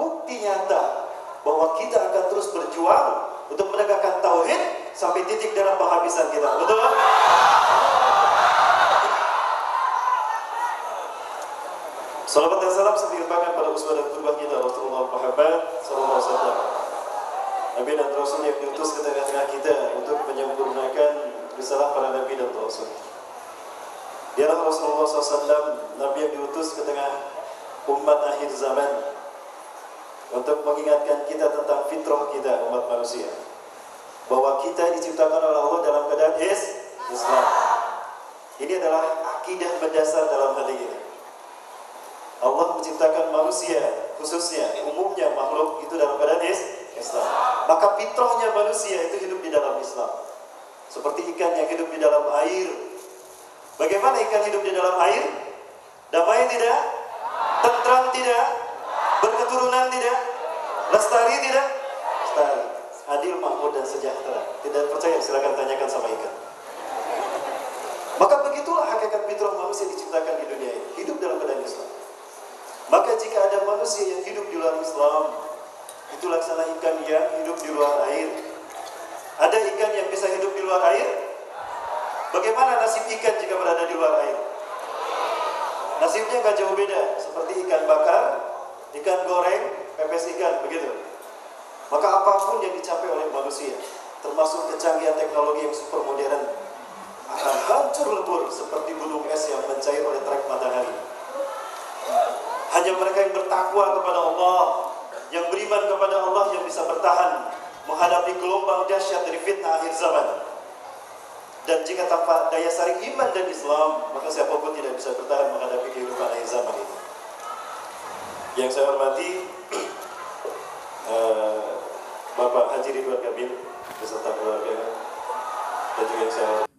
bukti nyata bahwa kita akan terus berjuang untuk menegakkan tauhid sampai titik darah penghabisan kita. Betul? Salawat dan salam sempurnakan pada uswah dan qudwah kita Rasulullah Muhammad sallallahu alaihi wasallam. Nabi dan Rasul yang diutus ke tengah-tengah kita untuk menyempurnakan risalah para nabi dan rasul. Dialah Rasulullah SAW, Nabi yang diutus ke tengah umat akhir zaman untuk mengingatkan kita tentang fitrah kita umat manusia bahwa kita diciptakan oleh Allah dalam keadaan is Islam. Ini adalah akidah mendasar dalam hati kita. Allah menciptakan manusia khususnya umumnya makhluk itu dalam keadaan is Islam. Maka fitrahnya manusia itu hidup di dalam Islam. Seperti ikan yang hidup di dalam air. Bagaimana ikan hidup di dalam air? Damai tidak? Tentram tidak? Berketurunan tidak? Lestari tidak? Lestari. Adil, makmur, dan sejahtera. Tidak percaya, silakan tanyakan sama ikan. Maka begitulah hakikat fitrah manusia diciptakan di dunia ini. Hidup dalam keadaan Islam. Maka jika ada manusia yang hidup di luar Islam, itu laksana ikan yang hidup di luar air. Ada ikan yang bisa hidup di luar air? Bagaimana nasib ikan jika berada di luar air? Nasibnya nggak jauh beda, seperti ikan bakar, ikan goreng, pepes ikan, begitu. Maka apa pun yang dicapai oleh manusia, termasuk kecanggihan teknologi yang super modern, akan hancur lebur seperti gunung es yang mencair oleh terik matahari. Hanya mereka yang bertakwa kepada Allah, yang beriman kepada Allah yang bisa bertahan menghadapi gelombang dahsyat dari fitnah akhir zaman. Dan jika tanpa daya saring iman dan Islam, maka siapa pun tidak bisa bertahan menghadapi kehidupan akhir zaman ini. Yang saya hormati, uh, Bapak Haji Ridwan Kamil beserta keluarga dan juga yang saya Assalamualaikum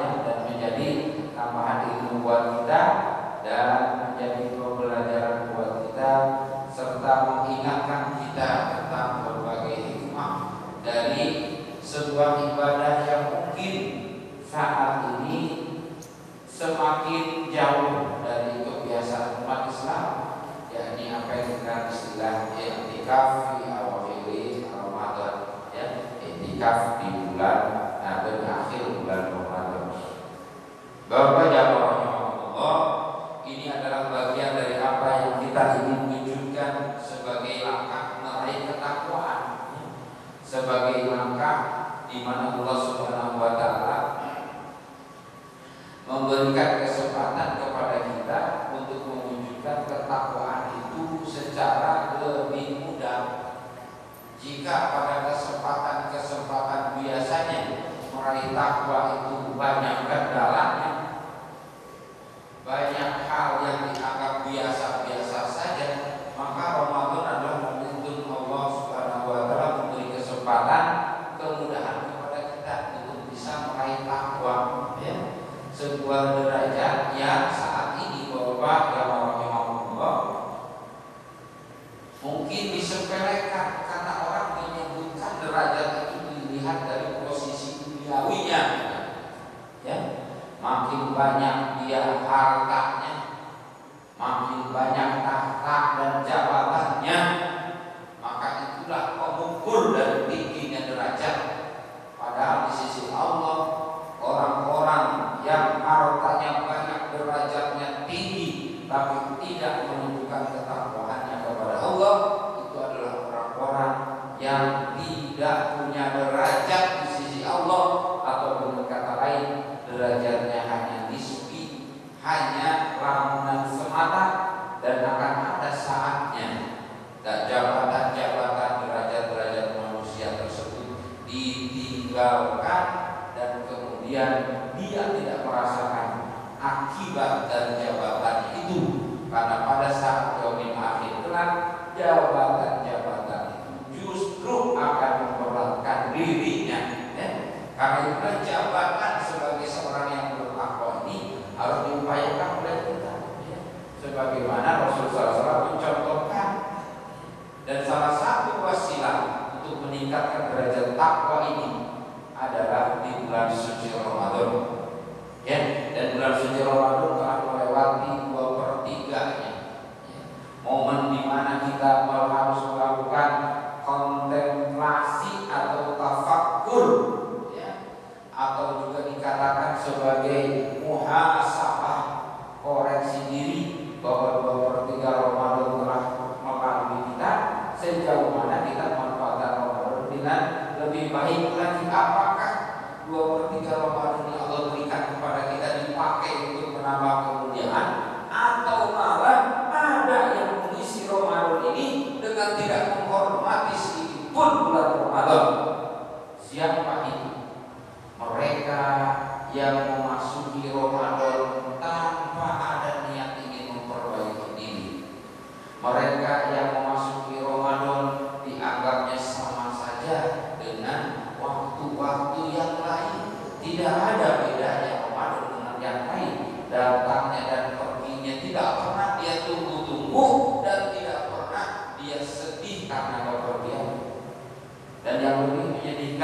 ya dan menjadi tambahan ilmu buat kita dan menjadi tidak punya derajat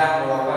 menyedihkan bahwa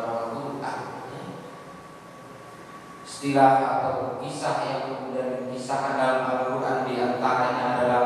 beberapa. Istilah atau kisah yang kemudian dikisahkan dalam Al-Quran di antaranya adalah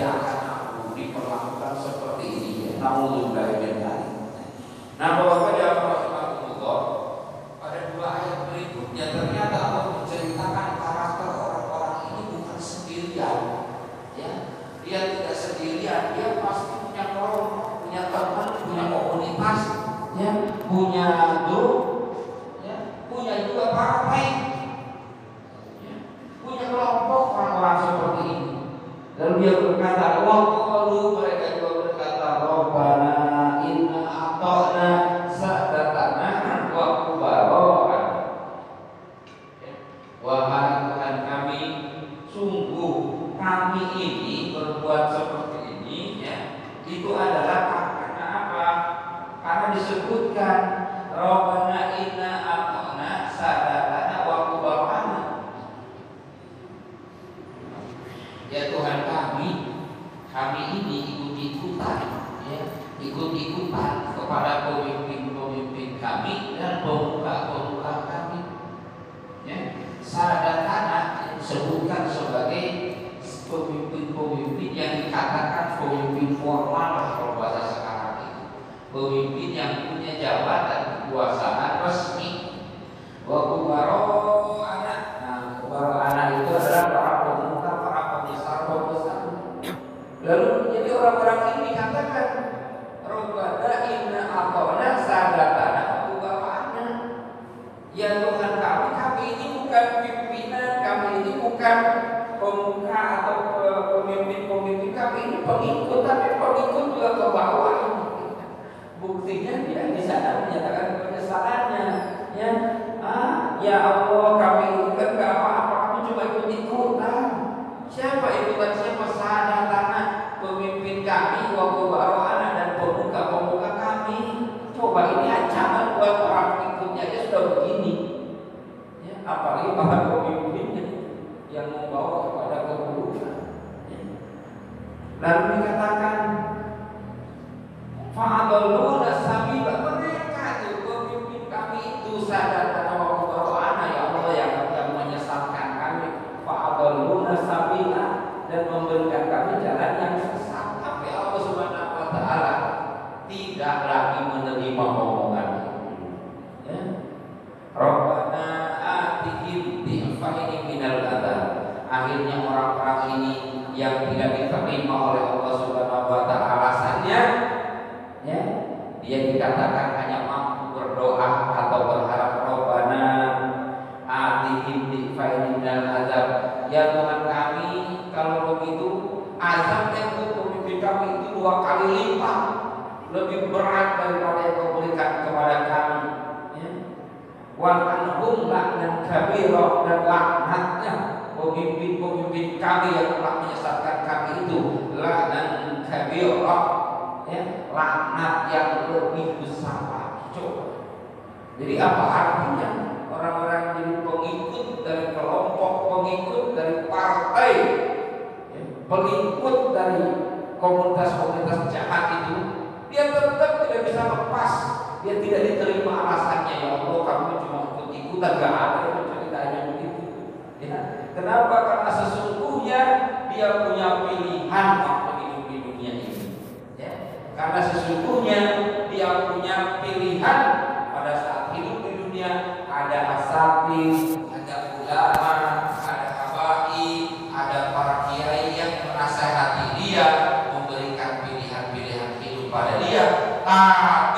tidak akan aku diperlakukan seperti ini. Namun lebih baik dari Nah, Bapak Jadi apa artinya orang-orang jadi pengikut dari kelompok, pengikut dari partai, ya, pengikut dari komunitas-komunitas jahat itu, dia tetap tidak bisa lepas, dia tidak diterima alasannya ya Allah kamu cuma ikut-ikutan gak ada ceritanya begitu. Ya. Kenapa? Karena sesungguhnya dia punya pilihan waktu hidup di dunia ini. Ya. Karena sesungguhnya dia punya pilihan ada asapi, ada ulama, ada habai, ada para kiai yang menasehati dia, memberikan pilihan-pilihan hidup pada dia. Ah,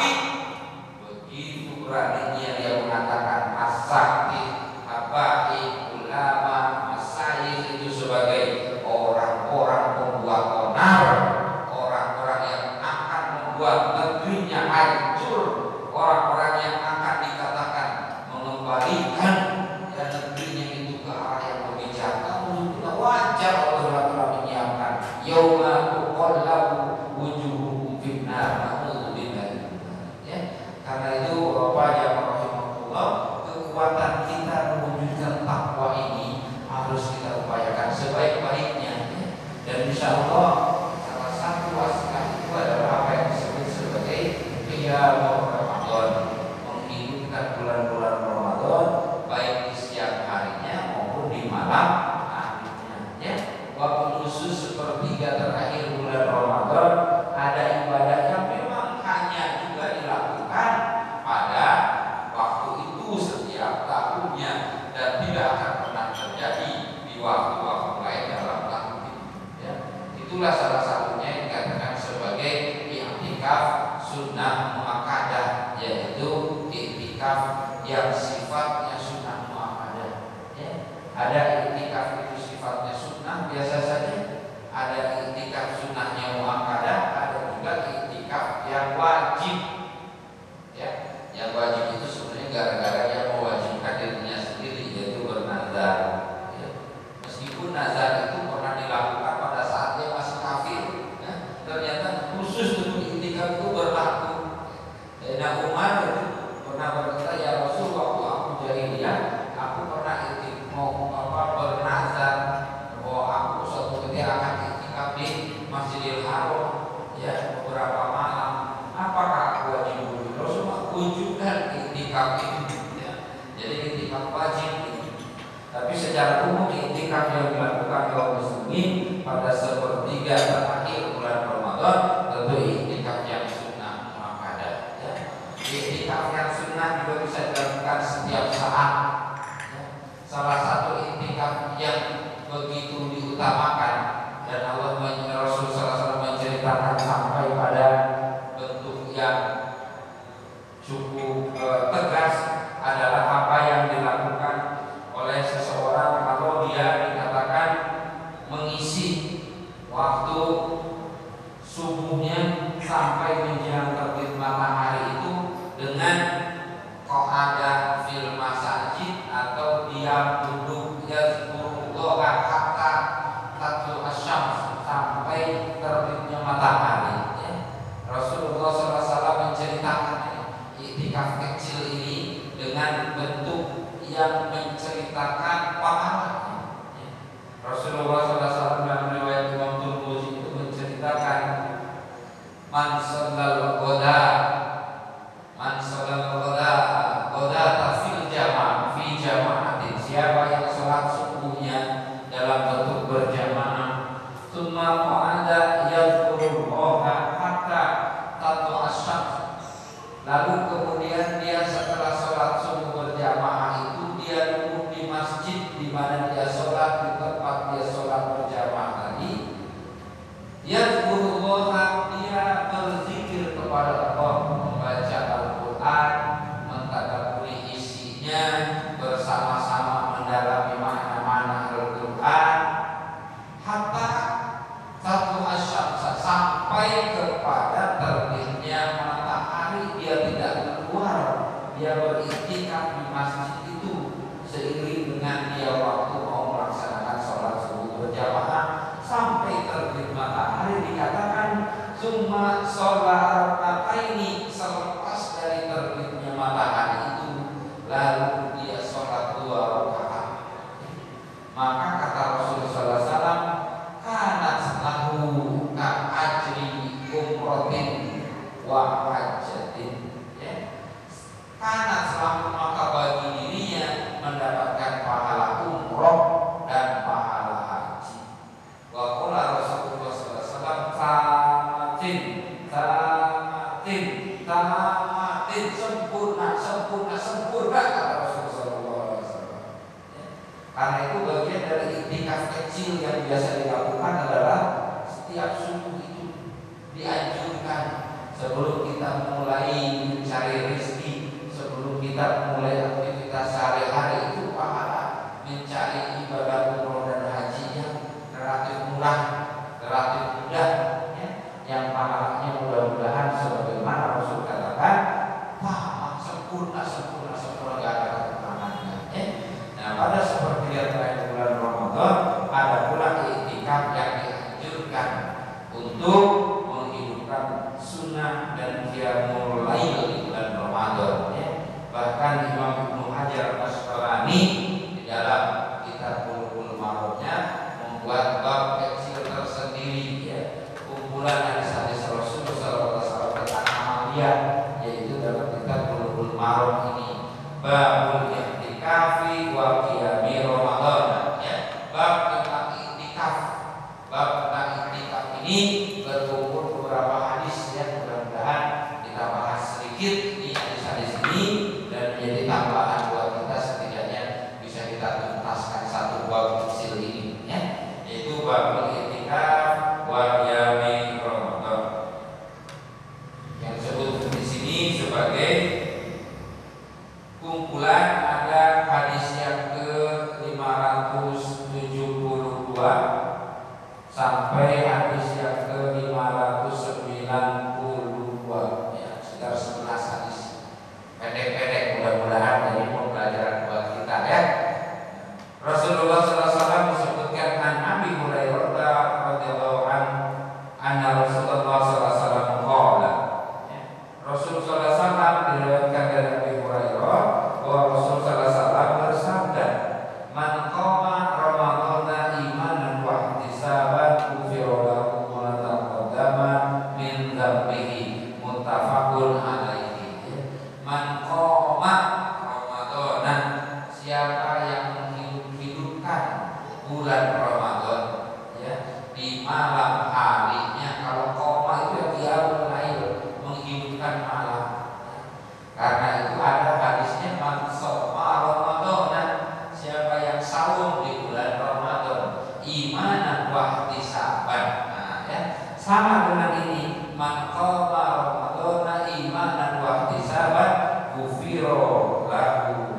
dalam kitab sentido la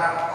barra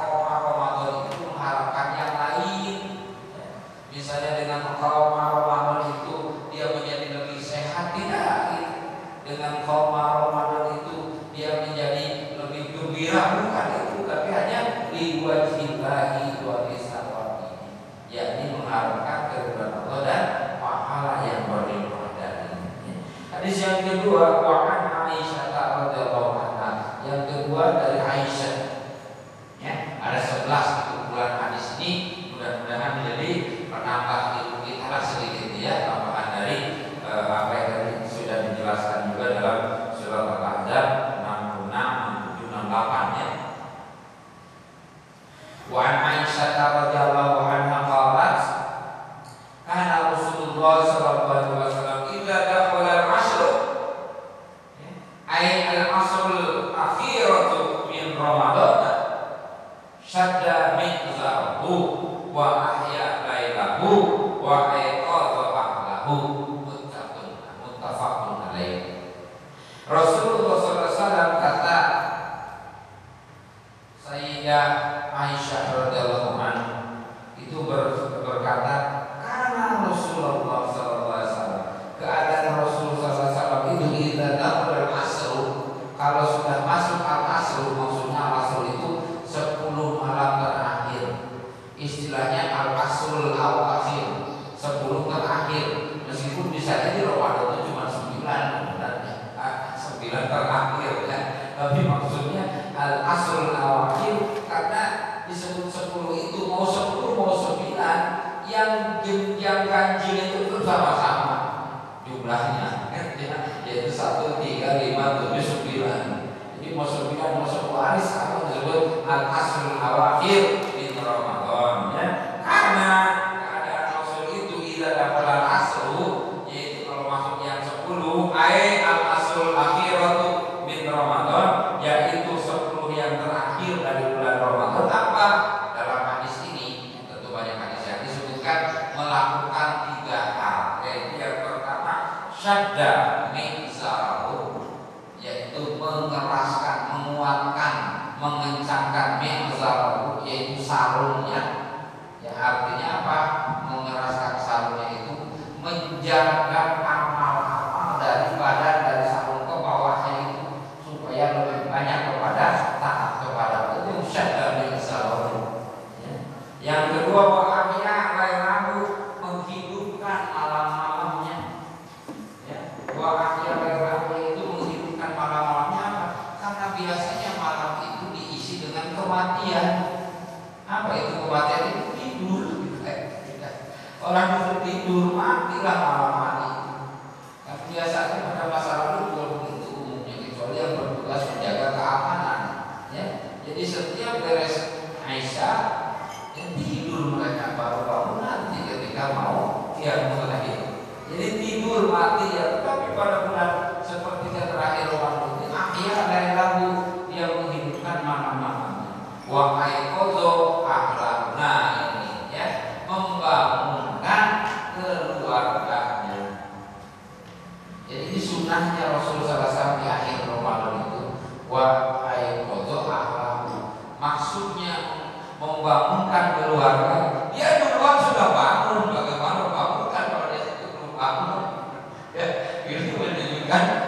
sembilan. Jadi mau sembilan mau sewaris apa disebut atas awakir di Ramadan ya. Karena Yeah, you know, you can't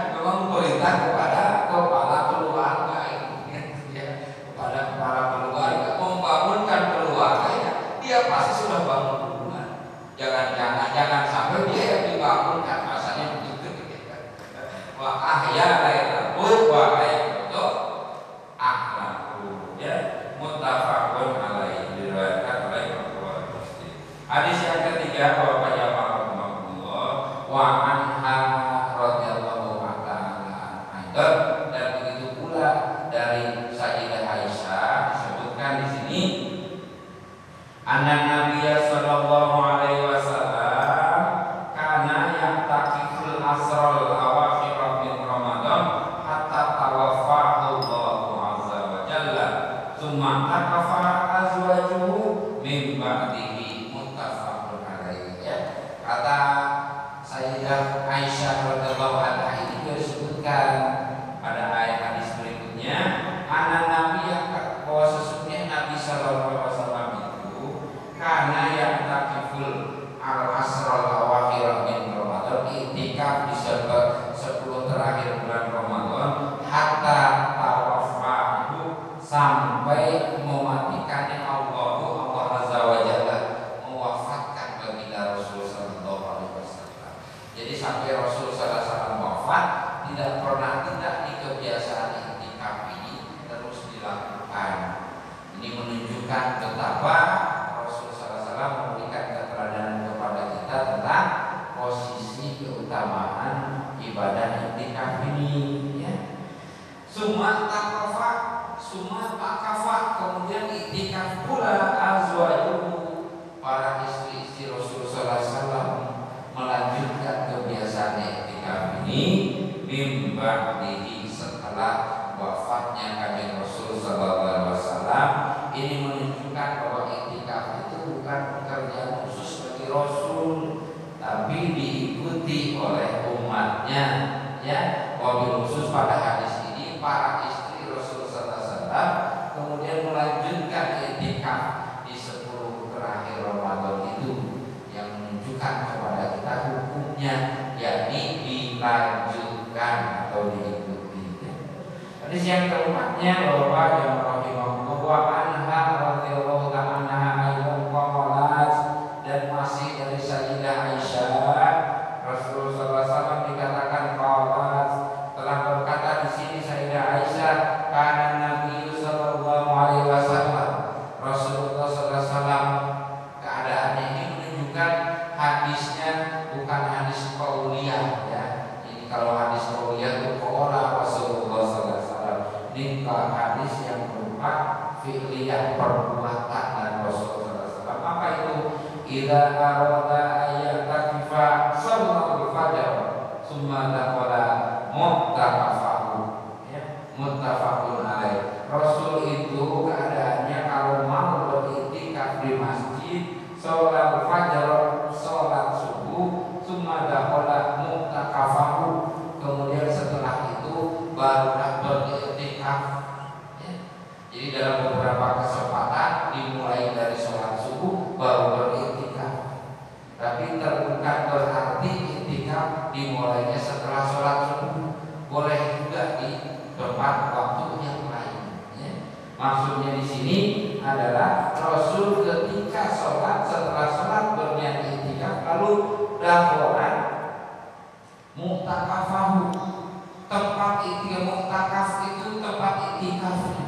Maksudnya di sini adalah Rasul ketika sholat setelah sholat berniat iktikaf lalu dakholan muktakafahu tempat iktikaf muktakaf itu tempat iktikafnya.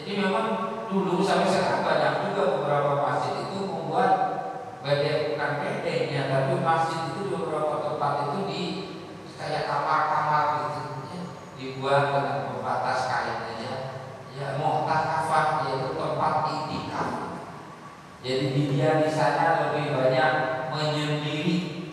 Jadi memang dulu sampai sekarang banyak juga beberapa masjid itu membuat bedeng bukan bedengnya tapi masjid itu beberapa tempat itu di kayak kamar-kamar gitu ya, dibuat dengan pembatas kainnya ya ya muktakafah yaitu tempat itikaf jadi dia di sana lebih banyak menyendiri.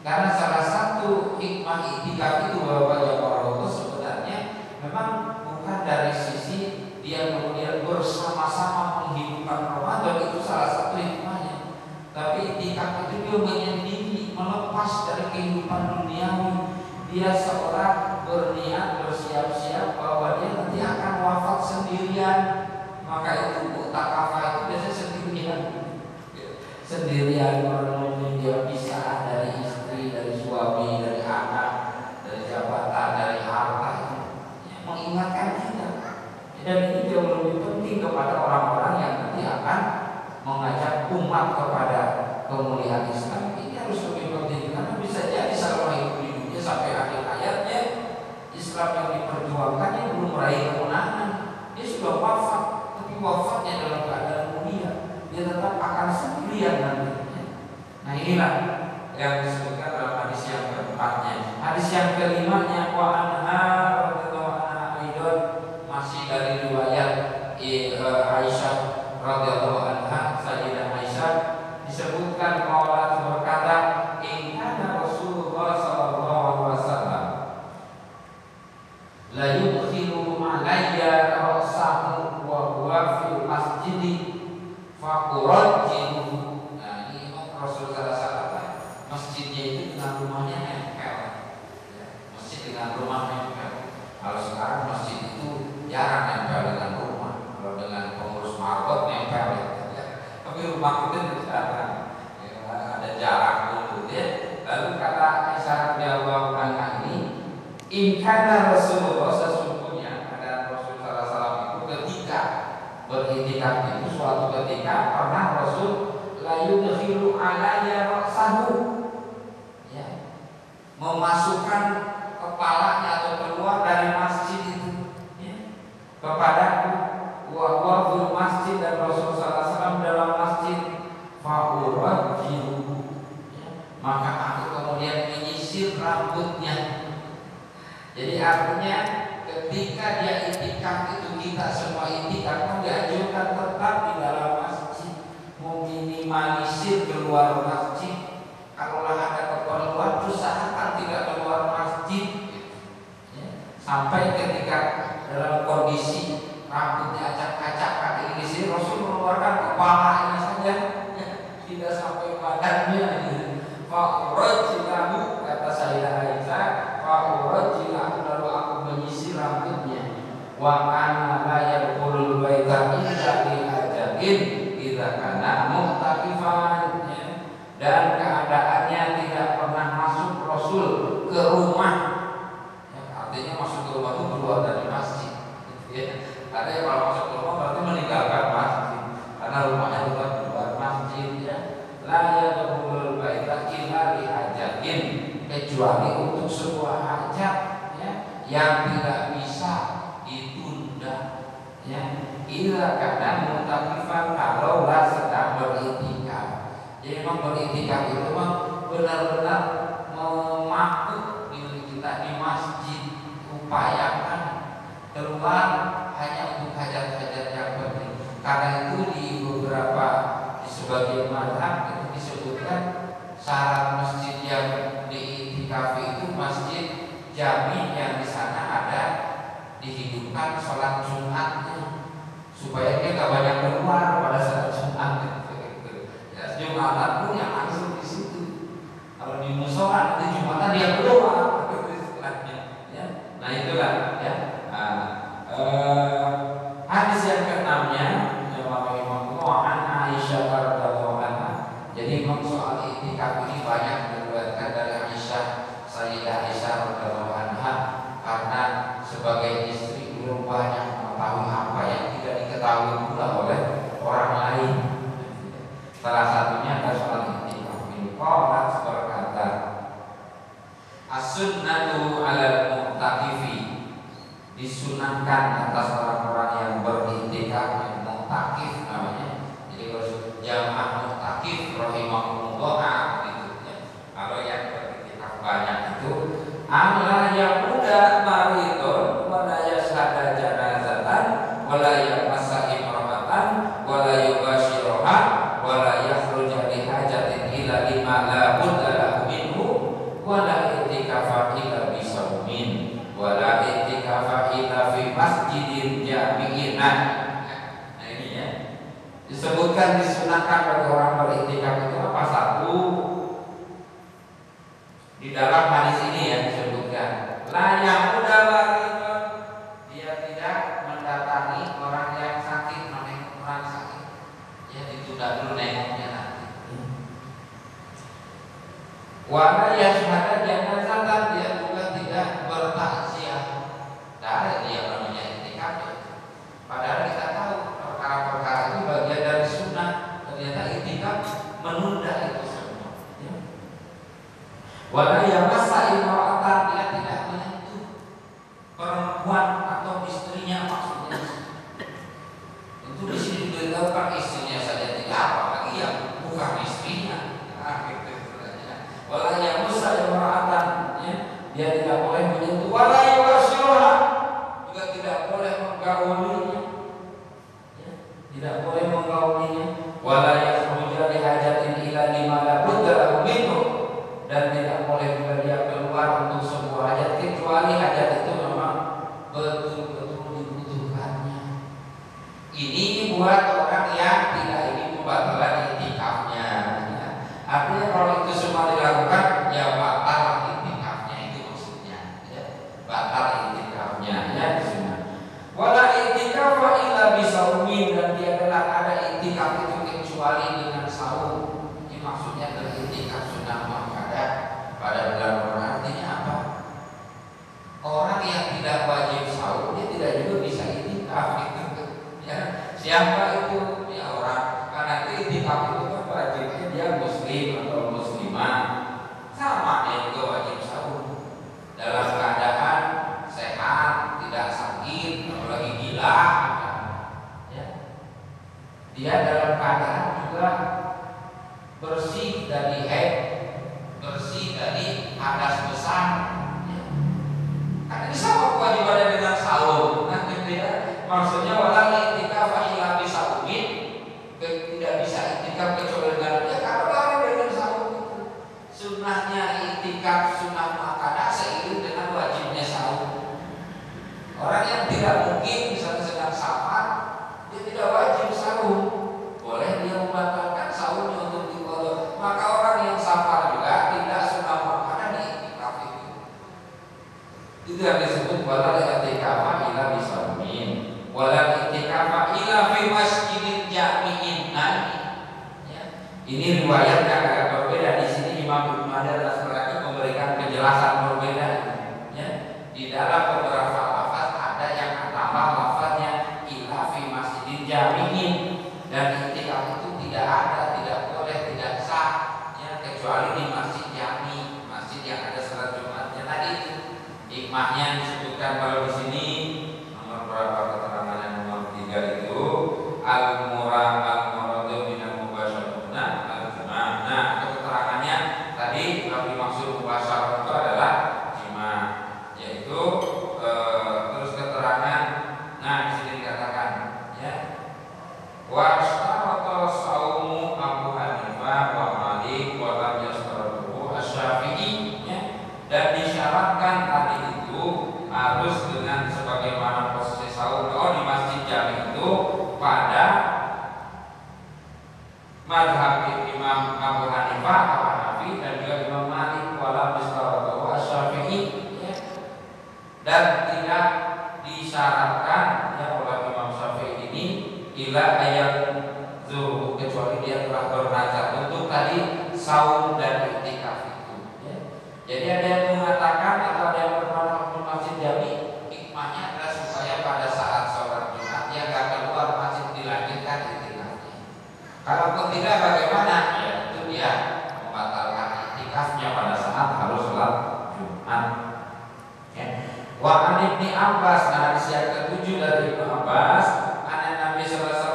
Karena salah satu hikmah itikaf itu bahwa jamaah itu sebenarnya memang bukan dari sisi dia kemudian bersama-sama menghidupkan Ramadan itu salah satu hikmahnya. Tapi itikaf itu dia menyendiri melepas dari kehidupan duniawi. Dia seorang berniat bersiap-siap bahwa dia nanti akan wafat sendirian. Maka itu mutakafah itu biasanya sendirian sendirian merenungi dia bisa dari istri dari suami dari anak dari jabatan dari harta. Ya, mengingatkan kita dan ini jauh lebih penting kepada orang-orang yang nanti akan mengajak umat kepada kemuliaan Islam. Ini harus lebih penting karena bisa jadi selama hidup di dunia sampai akhir hayatnya Islam yang diperjuangkannya belum meraih kemenangan. Dia sudah wafat tapi wafatnya dalam keadaan sendirian nantinya nah inilah yang disebutkan dalam hadis yang keempatnya. Hadis yang kelimanya wa anha radhiyallahu masih dari riwayat eh, Aisyah radhiyallahu anha Sayyidah Aisyah disebutkan qalat berkata in kana Rasulullah sallallahu alaihi wasallam la yudkhilu alayya ra'sahu wa huwa fil masjid faqurajjihu nah ini memang Rasul sallallahu alaihi wasallam masjidnya itu dengan rumahnya nempel Ya, masjid dengan rumah nempel kalau sekarang masjid itu jarang nempel dengan rumah. Kalau dengan pengurus marbot nempel ya. tapi rumah kita jarang. Ya, ada jarak dulu. Ya lalu kata Aisyah radhiyallahu anha ini in kana qua jamin kecuali untuk sebuah hajat ya, yang tidak bisa ditunda ya. Ila kadang mutakifan kalau lah sedang beritikaf. Jadi memang beritikaf itu memang benar-benar memaku diri kita di masjid upayakan keluar hanya untuk hajat-hajat yang penting. Karena itu di beberapa di sebagian mazhab syarat masjid yang diitikafi itu masjid jami yang di sana ada dihidupkan sholat Jumatnya supaya dia nggak banyak keluar pada saat Jumat gitu. gitu. Ya, Jumatan pun yang langsung di situ. Kalau di musola nanti Jumatan dia keluar disunahkan oleh orang beriktikaf itu apa? inilah. Ya. Dia dalam keadaan juga bersih dari haid, bersih dari hadas besar. Ya. Kan ini sama kewajibannya dengan salur, nah gitu ya. Maksudnya mà dan tidak disyaratkan ya oleh Imam Syafi'i ini ila ayat zuhur kecuali dia telah bernazar untuk tadi saum dan itikaf itu ya. jadi ada yang Abbas, nah hadis yang ketujuh dari Ibnu Abbas, anak Nabi sallallahu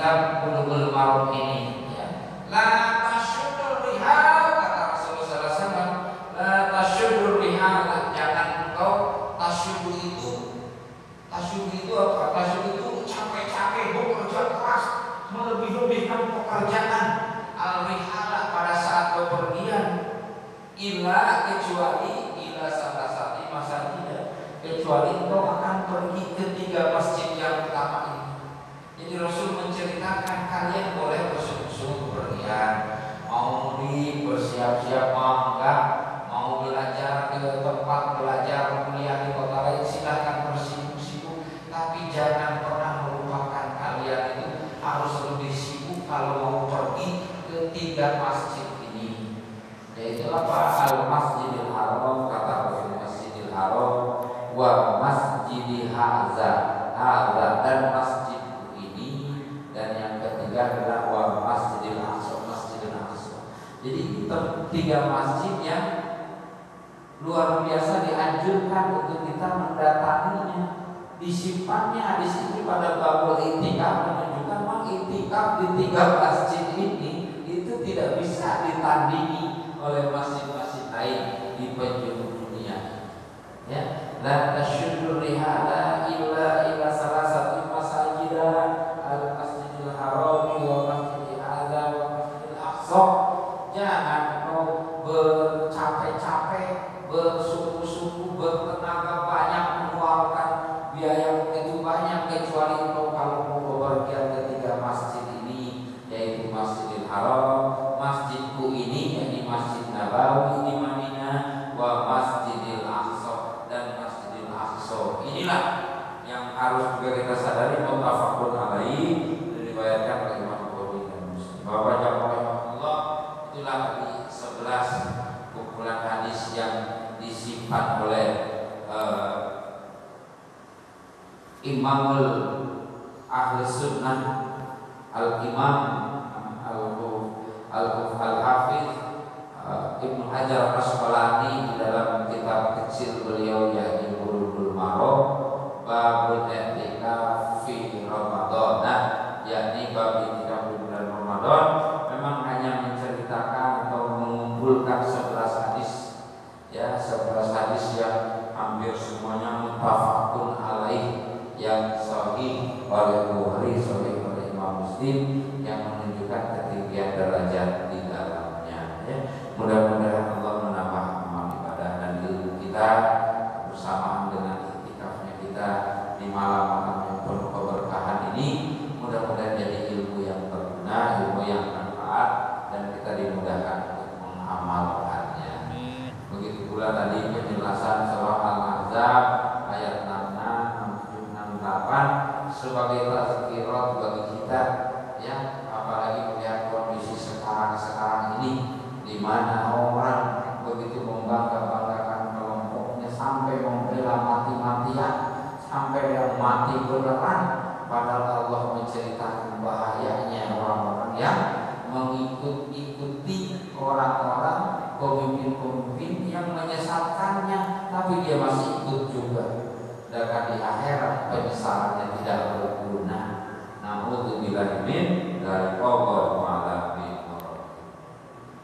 kitab Bulughul Maram ini ya. La tasyuddur rihal kata Rasulullah SAW La tasyuddur rihal jangan kau tasyuddur itu Tasyuddur itu apa? Tasyuddur itu capek-capek bekerja keras melebih-lebihkan pekerjaan al-rihala pada saat bepergian ila kecuali ila salah satu masa tidak kecuali kau akan pergi ke tiga masjid yang pertama ini jadi Rasul menceritakan kalian boleh bersungguh-sungguh berniat, mau di bersiap-siap mau enggak, mau belajar ke tempat belajar kuliah di kota lain silahkan bersibuk-sibuk, tapi jangan pernah melupakan kalian itu harus lebih sibuk kalau mau pergi ke tiga masjid ini. Yaitu apa? Al Masjidil Haram kata Rasul Masjidil Haram wa Masjidil Haza, Haza dan Masjid tiga masjid yang luar biasa dianjurkan untuk kita mendatanginya. Disimpannya di sini pada bab itikaf menunjukkan bahwa itikaf di tiga masjid ini itu tidak bisa ditandingi oleh masjid-masjid lain di penjuru dunia. Ya dan tasyukur lihada harus juga kita sadari mutafakun alaihi diriwayatkan oleh Imam Bukhari dan Muslim. Bahwa Allah itulah di 11 kumpulan hadis yang disimpan oleh uh, Imamul Ahli Sunnah Al Imam Al Al Hafiz uh, eh, Ibnu Hajar Asqalani